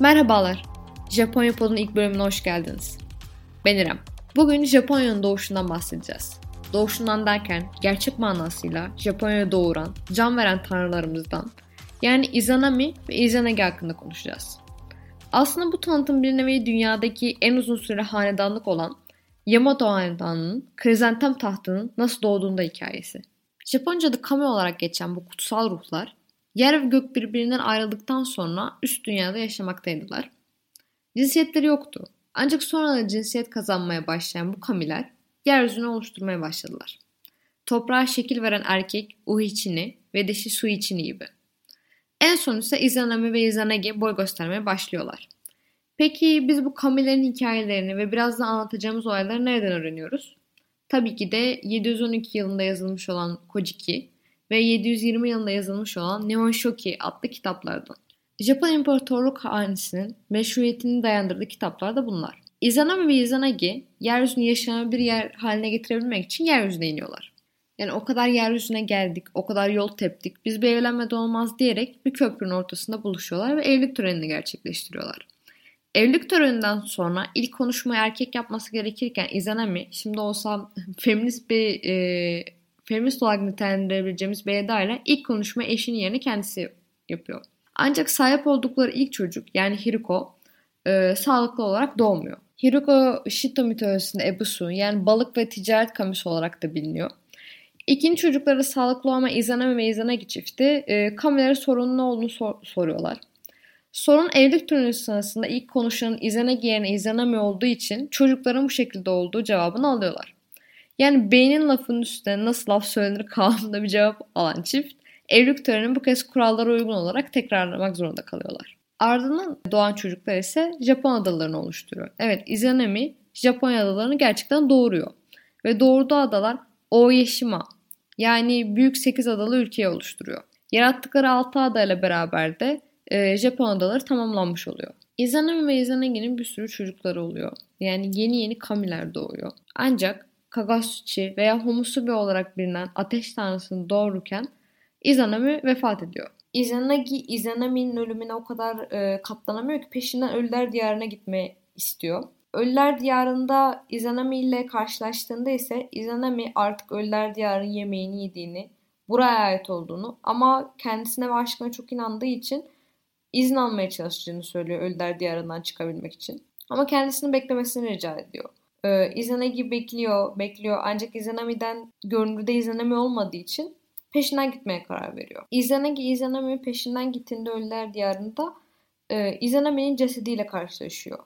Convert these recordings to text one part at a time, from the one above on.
Merhabalar. Japonya Pod'un ilk bölümüne hoş geldiniz. Ben İrem. Bugün Japonya'nın doğuşundan bahsedeceğiz. Doğuşundan derken gerçek manasıyla Japonya'ya doğuran, can veren tanrılarımızdan yani Izanami ve Izanagi hakkında konuşacağız. Aslında bu tanıtım bir nevi dünyadaki en uzun süre hanedanlık olan Yamato Hanedanı'nın krizantem tahtının nasıl doğduğunda hikayesi. Japonca'da kami olarak geçen bu kutsal ruhlar yer ve gök birbirinden ayrıldıktan sonra üst dünyada yaşamaktaydılar. Cinsiyetleri yoktu. Ancak sonra cinsiyet kazanmaya başlayan bu kamiler yeryüzünü oluşturmaya başladılar. Toprağa şekil veren erkek Uhichini ve dişi Suichini gibi. En son ise Izanami ve Izanagi boy göstermeye başlıyorlar. Peki biz bu kamilerin hikayelerini ve biraz da anlatacağımız olayları nereden öğreniyoruz? Tabii ki de 712 yılında yazılmış olan Kojiki ve 720 yılında yazılmış olan Nihon Shoki adlı kitaplardan. Japon İmparatorluk hanesinin meşruiyetini dayandırdığı kitaplar da bunlar. Izanami ve Izanagi yeryüzünü yaşayan bir yer haline getirebilmek için yeryüzüne iniyorlar. Yani o kadar yeryüzüne geldik, o kadar yol teptik, biz bir evlenmeden olmaz diyerek bir köprünün ortasında buluşuyorlar ve evlilik törenini gerçekleştiriyorlar. Evlilik töreninden sonra ilk konuşmayı erkek yapması gerekirken Izanami, şimdi olsam feminist bir e, feminist olarak nitelendirebileceğimiz bir edayla ilk konuşma eşinin yerine kendisi yapıyor. Ancak sahip oldukları ilk çocuk yani Hiriko e, sağlıklı olarak doğmuyor. Hiriko Shito mitolojisinde Ebusu yani balık ve ticaret kamusu olarak da biliniyor. İkinci çocukları sağlıklı ama Izanami ve Izanagi çifti e, kamilere sorunun ne olduğunu sor- soruyorlar. Sorun evlilik töreni sırasında ilk konuşanın Izanagi yerine Izanami olduğu için çocukların bu şekilde olduğu cevabını alıyorlar. Yani beynin lafının üstüne nasıl laf söylenir kavramında bir cevap alan çift evlilik törenini bu kez kurallara uygun olarak tekrarlamak zorunda kalıyorlar. Ardından doğan çocuklar ise Japon adalarını oluşturuyor. Evet Izanami Japonya adalarını gerçekten doğuruyor. Ve doğurduğu adalar Oyeshima yani büyük 8 adalı ülkeyi oluşturuyor. Yarattıkları 6 adayla beraber de e, Japon adaları tamamlanmış oluyor. Izanami ve Izanagi'nin bir sürü çocukları oluyor. Yani yeni yeni kamiler doğuyor. Ancak Kagasuchi veya Homusubi olarak bilinen ateş tanrısını doğururken Izanami vefat ediyor. Izanagi, Izanami'nin ölümüne o kadar e, katlanamıyor ki peşinden Ölüler Diyarı'na gitmeyi istiyor. Ölüler Diyarı'nda Izanami ile karşılaştığında ise Izanami artık Ölüler Diyarı'nın yemeğini yediğini, buraya ait olduğunu ama kendisine ve aşkına çok inandığı için izin almaya çalıştığını söylüyor Ölüler Diyarı'ndan çıkabilmek için. Ama kendisini beklemesini rica ediyor. Ee, Izanagi bekliyor, bekliyor ancak Izanami'den görünürde Izanami olmadığı için peşinden gitmeye karar veriyor. Izanagi Izanami'nin peşinden gittiğinde Ölüler Diyarı'nda e, Izanami'nin cesediyle karşılaşıyor.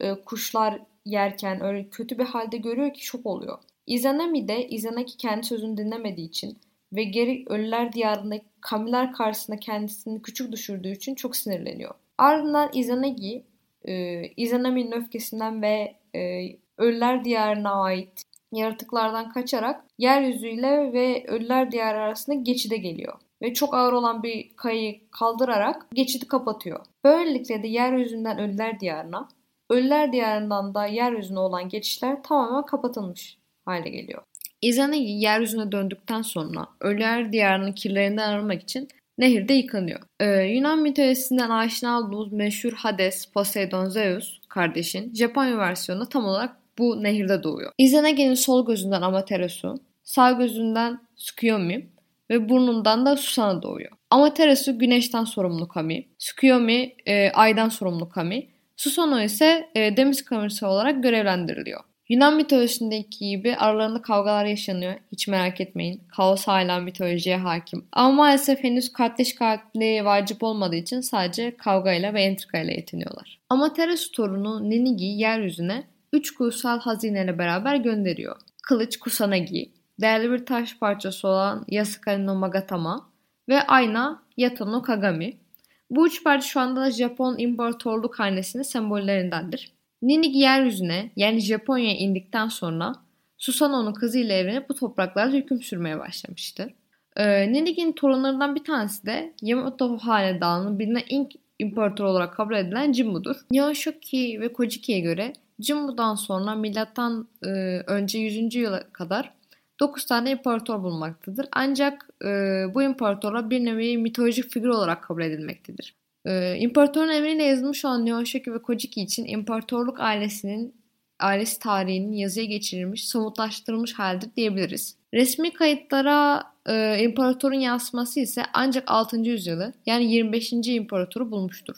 E, kuşlar yerken öyle kötü bir halde görüyor ki şok oluyor. Izanami de Izanagi kendi sözünü dinlemediği için ve geri Ölüler Diyarı'ndaki kamiler karşısında kendisini küçük düşürdüğü için çok sinirleniyor. Ardından Izanagi e, Izanami'nin öfkesinden ve e, Ölüler Diyarı'na ait yaratıklardan kaçarak yeryüzüyle ve Ölüler Diyarı arasında geçide geliyor. Ve çok ağır olan bir kayayı kaldırarak geçidi kapatıyor. Böylelikle de yeryüzünden Ölüler Diyarı'na, Ölüler Diyarı'ndan da yeryüzüne olan geçişler tamamen kapatılmış hale geliyor. Izanagi yeryüzüne döndükten sonra Ölüler Diyarı'nın kirlerinden arınmak için nehirde yıkanıyor. Ee, Yunan mitolojisinden aşina olduğumuz meşhur Hades, Poseidon, Zeus kardeşin Japonya versiyonu tam olarak bu nehirde doğuyor. Izanagi'nin sol gözünden Amaterasu, sağ gözünden Tsukuyomi ve burnundan da Susana doğuyor. Amaterasu güneşten sorumlu kami, Tsukuyomi e, aydan sorumlu kami, Susano ise e, deniz kamisi olarak görevlendiriliyor. Yunan mitolojisindeki gibi aralarında kavgalar yaşanıyor. Hiç merak etmeyin. Kaos hala mitolojiye hakim. Ama maalesef henüz kardeş katli vacip olmadığı için sadece kavgayla ve entrikayla yetiniyorlar. Amaterasu torunu Ninigi yeryüzüne 3 kutsal hazineyle beraber gönderiyor. Kılıç Kusanagi, değerli bir taş parçası olan Yasakari no Magatama ve ayna Yato no Kagami. Bu üç parça şu anda Japon İmparatorluk hanesinin sembollerindendir. Ninigi yeryüzüne yani Japonya'ya indikten sonra Susanoo'nun kızıyla evlenip bu topraklarda hüküm sürmeye başlamıştır. Ee, Ninigi'nin torunlarından bir tanesi de Yamato Hanedanı'nın bilinen ilk imparator olarak kabul edilen Jimmu'dur. Nihonshoki ve Kojiki'ye göre Jimmu'dan sonra milattan e, önce 100. yıla kadar 9 tane imparator bulunmaktadır. Ancak e, bu imparatorlar bir nevi mitolojik figür olarak kabul edilmektedir. Ee, İmparatorun emriyle yazılmış olan Nihonshoki ve Kojiki için imparatorluk ailesinin ailesi tarihinin yazıya geçirilmiş, somutlaştırılmış haldir diyebiliriz. Resmi kayıtlara e, imparatorun yansıması ise ancak 6. yüzyılı yani 25. imparatoru bulmuştur.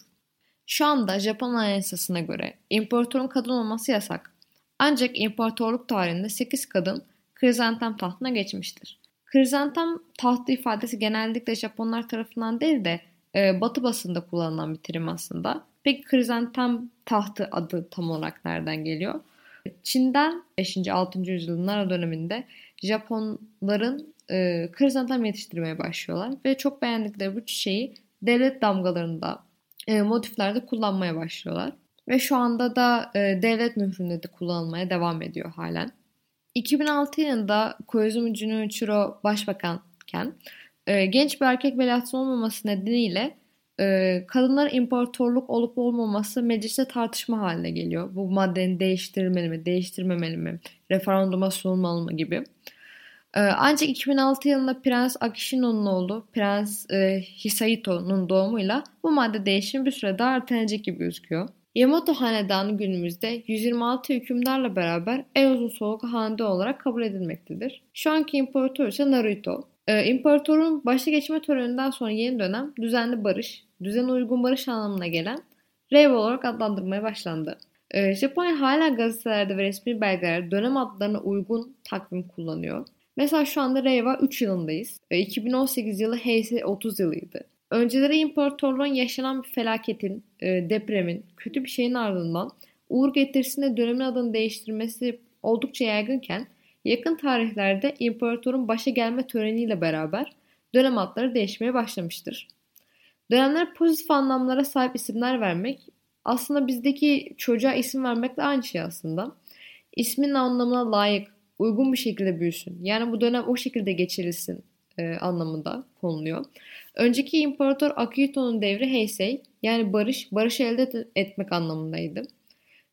Şu anda Japon Anayasası'na göre imparatorun kadın olması yasak. Ancak imparatorluk tarihinde 8 kadın krizantem tahtına geçmiştir. Krizantem tahtı ifadesi genellikle Japonlar tarafından değil de e, Batı basında kullanılan bir terim aslında. Peki krizantem tahtı adı tam olarak nereden geliyor? Çin'den 5. 6. yüzyılın ara döneminde Japonların e, krizantem yetiştirmeye başlıyorlar ve çok beğendikleri bu çiçeği devlet damgalarında e, motiflerde kullanmaya başlıyorlar. Ve şu anda da e, devlet mühründe de kullanılmaya devam ediyor halen. 2006 yılında Koizumi Junichiro başbakanken e, genç bir erkek veliahtı olmaması nedeniyle e, kadınlar imparatorluk olup olmaması mecliste tartışma haline geliyor. Bu maddenin değiştirilmeli mi, değiştirmemeli mi, referanduma sunulmalı mı gibi. E, ancak 2006 yılında Prens Akishino'nun oğlu Prens e, Hisahito'nun doğumuyla bu madde değişimi bir süre daha ertelenecek gibi gözüküyor. Yamato Hanedanı günümüzde 126 hükümdarla beraber en uzun soluklu hanede olarak kabul edilmektedir. Şu anki imparator ise Naruto. Ee, imparatorun başta geçme töreninden sonra yeni dönem düzenli barış, düzene uygun barış anlamına gelen Reiwa olarak adlandırmaya başlandı. Ee, Japonya hala gazetelerde ve resmi belgelerde dönem adlarına uygun takvim kullanıyor. Mesela şu anda Reiwa 3 yılındayız. Ee, 2018 yılı Heisei 30 yılıydı. Önceleri imparatorluğun yaşanan bir felaketin, e, depremin, kötü bir şeyin ardından uğur getirisinde dönemin adını değiştirmesi oldukça yaygınken yakın tarihlerde imparatorun başa gelme töreniyle beraber dönem adları değişmeye başlamıştır. Dönemler pozitif anlamlara sahip isimler vermek aslında bizdeki çocuğa isim vermekle aynı şey aslında. İsmin anlamına layık, uygun bir şekilde büyüsün. Yani bu dönem o şekilde geçirilsin e, anlamında konuluyor. Önceki imparator Akihito'nun devri Heisei yani barış, barış elde etmek anlamındaydı.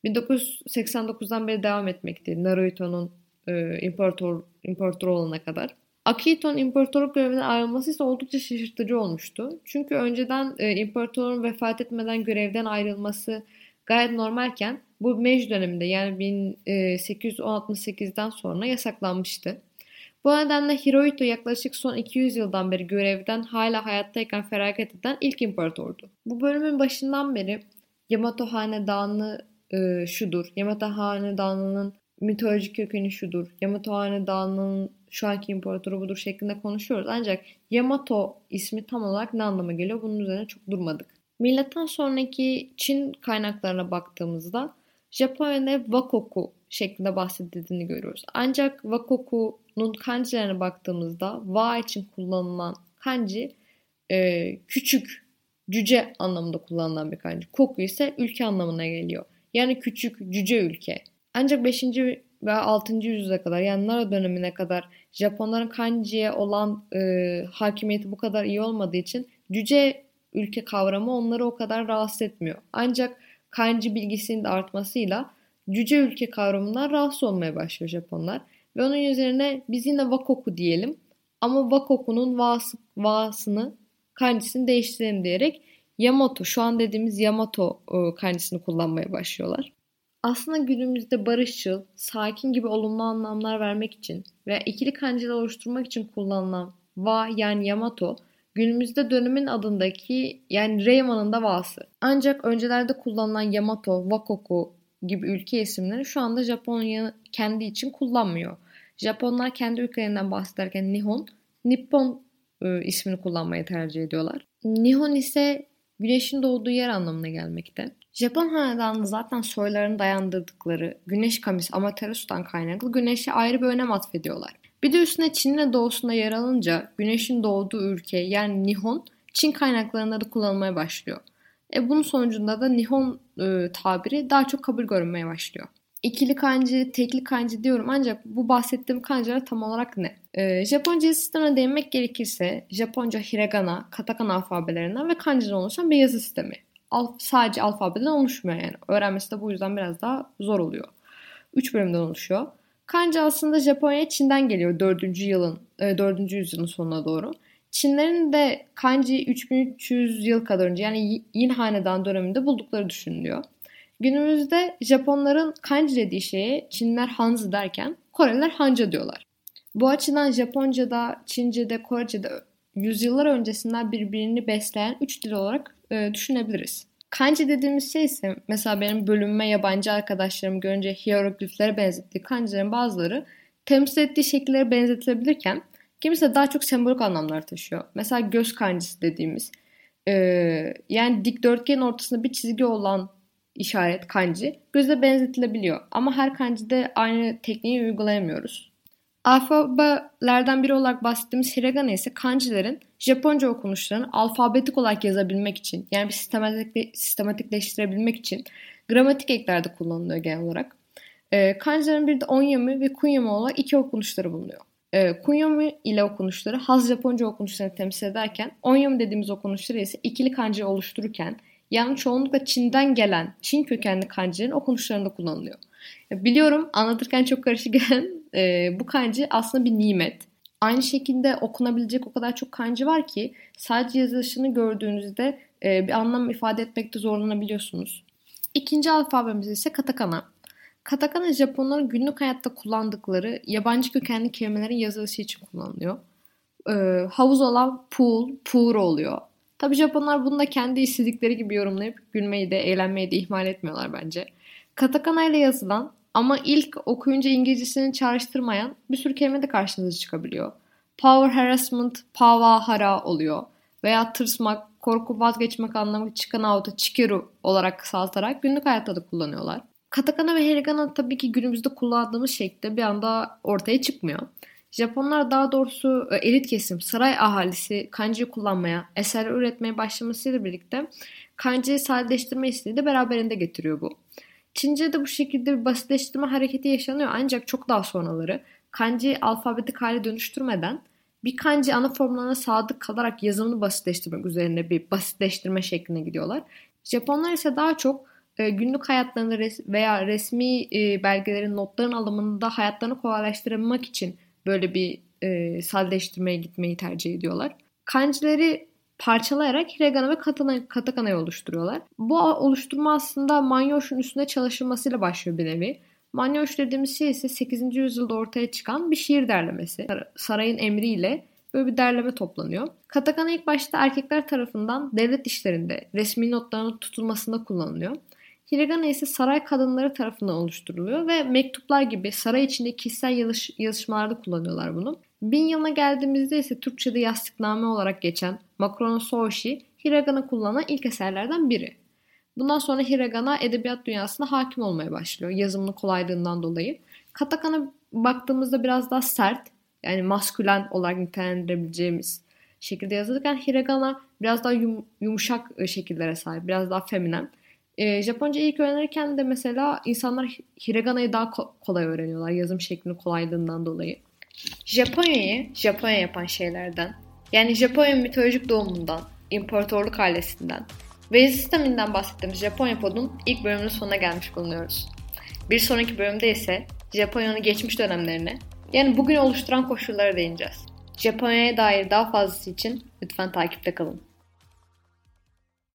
1989'dan beri devam etmekti Naruto'nun e, imparator, imparator olana kadar. Akihito'nun imparatorluk görevinden ayrılması ise oldukça şaşırtıcı olmuştu. Çünkü önceden e, imparatorun vefat etmeden görevden ayrılması gayet normalken bu Meiji döneminde yani 1868'den e, sonra yasaklanmıştı. Bu nedenle Hirohito yaklaşık son 200 yıldan beri görevden hala hayattayken feragat eden ilk imparatordu. Bu bölümün başından beri Yamato Hanedanı e, şudur, Yamato Hanedanı'nın mitolojik kökeni şudur, Yamato Hanedanı'nın şu anki imparatoru budur şeklinde konuşuyoruz. Ancak Yamato ismi tam olarak ne anlama geliyor bunun üzerine çok durmadık. Milattan sonraki Çin kaynaklarına baktığımızda Japonya'da Wakoku şeklinde bahsedildiğini görüyoruz. Ancak Wakoku'nun kanjilerine baktığımızda wa için kullanılan kanji e, küçük, cüce anlamında kullanılan bir kanji. Koku ise ülke anlamına geliyor. Yani küçük, cüce ülke. Ancak 5. ve 6. yüzyıla kadar yani Nara dönemine kadar Japonların kanjiye olan e, hakimiyeti bu kadar iyi olmadığı için cüce ülke kavramı onları o kadar rahatsız etmiyor. Ancak kanji bilgisinin de artmasıyla cüce ülke kavramından rahatsız olmaya başlıyor Japonlar. Ve onun üzerine biz yine Wakoku diyelim ama Wakoku'nun va'sı, va'sını kanjisini değiştirelim diyerek Yamato şu an dediğimiz Yamato e, kanjisini kullanmaya başlıyorlar. Aslında günümüzde barışçıl, sakin gibi olumlu anlamlar vermek için ve ikili kanjiler oluşturmak için kullanılan wa yani Yamato günümüzde dönemin adındaki yani Reiman'ın da va'sı. Ancak öncelerde kullanılan Yamato, Wakoku gibi ülke isimleri şu anda Japonya kendi için kullanmıyor. Japonlar kendi ülkelerinden bahsederken Nihon, Nippon e, ismini kullanmayı tercih ediyorlar. Nihon ise güneşin doğduğu yer anlamına gelmekte. Japon hanedanı zaten soylarını dayandırdıkları Güneş Kamis Amaterasu'dan kaynaklı güneşe ayrı bir önem atfediyorlar. Bir de üstüne Çin'in doğusunda yer alınca güneşin doğduğu ülke yani Nihon Çin kaynaklarında da kullanılmaya başlıyor. E bunun sonucunda da Nihon e, tabiri daha çok kabul görmeye başlıyor. İkili kanji, tekli kanji diyorum ancak bu bahsettiğim kanjiler tam olarak ne? E, Japonca sistemine değinmek gerekirse Japonca hiragana, katakana alfabelerinden ve kanjiden oluşan bir yazı sistemi. Al, sadece alfabeden oluşmuyor yani. Öğrenmesi de bu yüzden biraz daha zor oluyor. Üç bölümden oluşuyor. Kanji aslında Japonya Çin'den geliyor 4. yılın, 4. E, yüzyılın sonuna doğru. Çinlerin de kanji 3300 yıl kadar önce yani Yin Hanedan döneminde buldukları düşünülüyor. Günümüzde Japonların kanji dediği şeye Çinler hanzi derken Koreliler hanca diyorlar. Bu açıdan Japonca'da, Çince'de, Korece'de yüzyıllar öncesinden birbirini besleyen üç dil olarak e, düşünebiliriz. Kanji dediğimiz şey ise mesela benim bölünme yabancı arkadaşlarım görünce hierogliflere benzettiği kanjilerin bazıları temsil ettiği şekillere benzetilebilirken kimisi daha çok sembolik anlamlar taşıyor. Mesela göz kancisi dediğimiz e, yani dikdörtgenin ortasında bir çizgi olan işaret kanji göze benzetilebiliyor. Ama her kancide aynı tekniği uygulayamıyoruz. Alfabelerden biri olarak bahsettiğimiz hiragana ise kanjilerin Japonca okunuşlarını alfabetik olarak yazabilmek için yani bir sistematik, sistematikleştirebilmek için gramatik eklerde kullanılıyor genel olarak. E, kanjilerin bir de onyami ve kunyami olarak iki okunuşları bulunuyor. E, kunyami ile okunuşları Haz Japonca okunuşlarını temsil ederken onyami dediğimiz okunuşları ise ikili kanji oluştururken yani çoğunlukla Çin'den gelen Çin kökenli kanjilerin okunuşlarında kullanılıyor. Biliyorum anlatırken çok karışık gelen e, bu kanji aslında bir nimet. Aynı şekilde okunabilecek o kadar çok kanji var ki sadece yazılışını gördüğünüzde e, bir anlam ifade etmekte zorlanabiliyorsunuz. İkinci alfabemiz ise katakana. Katakana Japonların günlük hayatta kullandıkları yabancı kökenli kelimelerin yazılışı için kullanılıyor. E, havuz olan pool, pool oluyor. Tabi Japonlar bunu da kendi istedikleri gibi yorumlayıp gülmeyi de eğlenmeyi de ihmal etmiyorlar bence. Katakana ile yazılan ama ilk okuyunca İngilizcesini çağrıştırmayan bir sürü kelime de karşınıza çıkabiliyor. Power harassment, pavahara oluyor. Veya tırsmak, korku vazgeçmek anlamı çıkan auto, chikeru olarak kısaltarak günlük hayatta da kullanıyorlar. Katakana ve hiragana tabii ki günümüzde kullandığımız şekilde bir anda ortaya çıkmıyor. Japonlar daha doğrusu e, elit kesim, saray ahalisi kanji kullanmaya, eser üretmeye başlamasıyla birlikte kanjiyi sadeleştirme isteği de beraberinde getiriyor bu. Çince'de bu şekilde bir basitleştirme hareketi yaşanıyor ancak çok daha sonraları kanji alfabetik hale dönüştürmeden bir kanji ana formlarına sadık kalarak yazımını basitleştirmek üzerine bir basitleştirme şekline gidiyorlar. Japonlar ise daha çok e, günlük hayatlarını res- veya resmi e, belgelerin notların alımında hayatlarını kolaylaştırmak için böyle bir e, sadeleştirmeye gitmeyi tercih ediyorlar. Kanjileri parçalayarak hiragana ve katana, katakana'yı oluşturuyorlar. Bu oluşturma aslında manyosh'un üstünde çalışılmasıyla başlıyor bir nevi. Manyosh dediğimiz şey ise 8. yüzyılda ortaya çıkan bir şiir derlemesi. Sarayın emriyle böyle bir derleme toplanıyor. Katakana ilk başta erkekler tarafından devlet işlerinde resmi notlarının tutulmasında kullanılıyor. Hiragana ise saray kadınları tarafından oluşturuluyor ve mektuplar gibi saray içinde kişisel yazış, yazışmalarda kullanıyorlar bunu. Bin yılına geldiğimizde ise Türkçe'de yastıkname olarak geçen Makrono Soshi, Hiragana kullanan ilk eserlerden biri. Bundan sonra Hiragana edebiyat dünyasına hakim olmaya başlıyor yazımının kolaylığından dolayı. Katakana baktığımızda biraz daha sert yani maskülen olarak nitelendirebileceğimiz şekilde yazılırken Hiragana biraz daha yum, yumuşak e, şekillere sahip, biraz daha feminen. E, Japonca ilk öğrenirken de mesela insanlar Hiragana'yı daha ko- kolay öğreniyorlar yazım şeklinin kolaylığından dolayı. Japonya'yı Japonya yapan şeylerden yani Japonya mitolojik doğumundan, imparatorluk ailesinden ve sisteminden bahsettiğimiz Japonya Pod'un ilk bölümünün sonuna gelmiş bulunuyoruz. Bir sonraki bölümde ise Japonya'nın geçmiş dönemlerine yani bugün oluşturan koşullara değineceğiz. Japonya'ya dair daha fazlası için lütfen takipte kalın.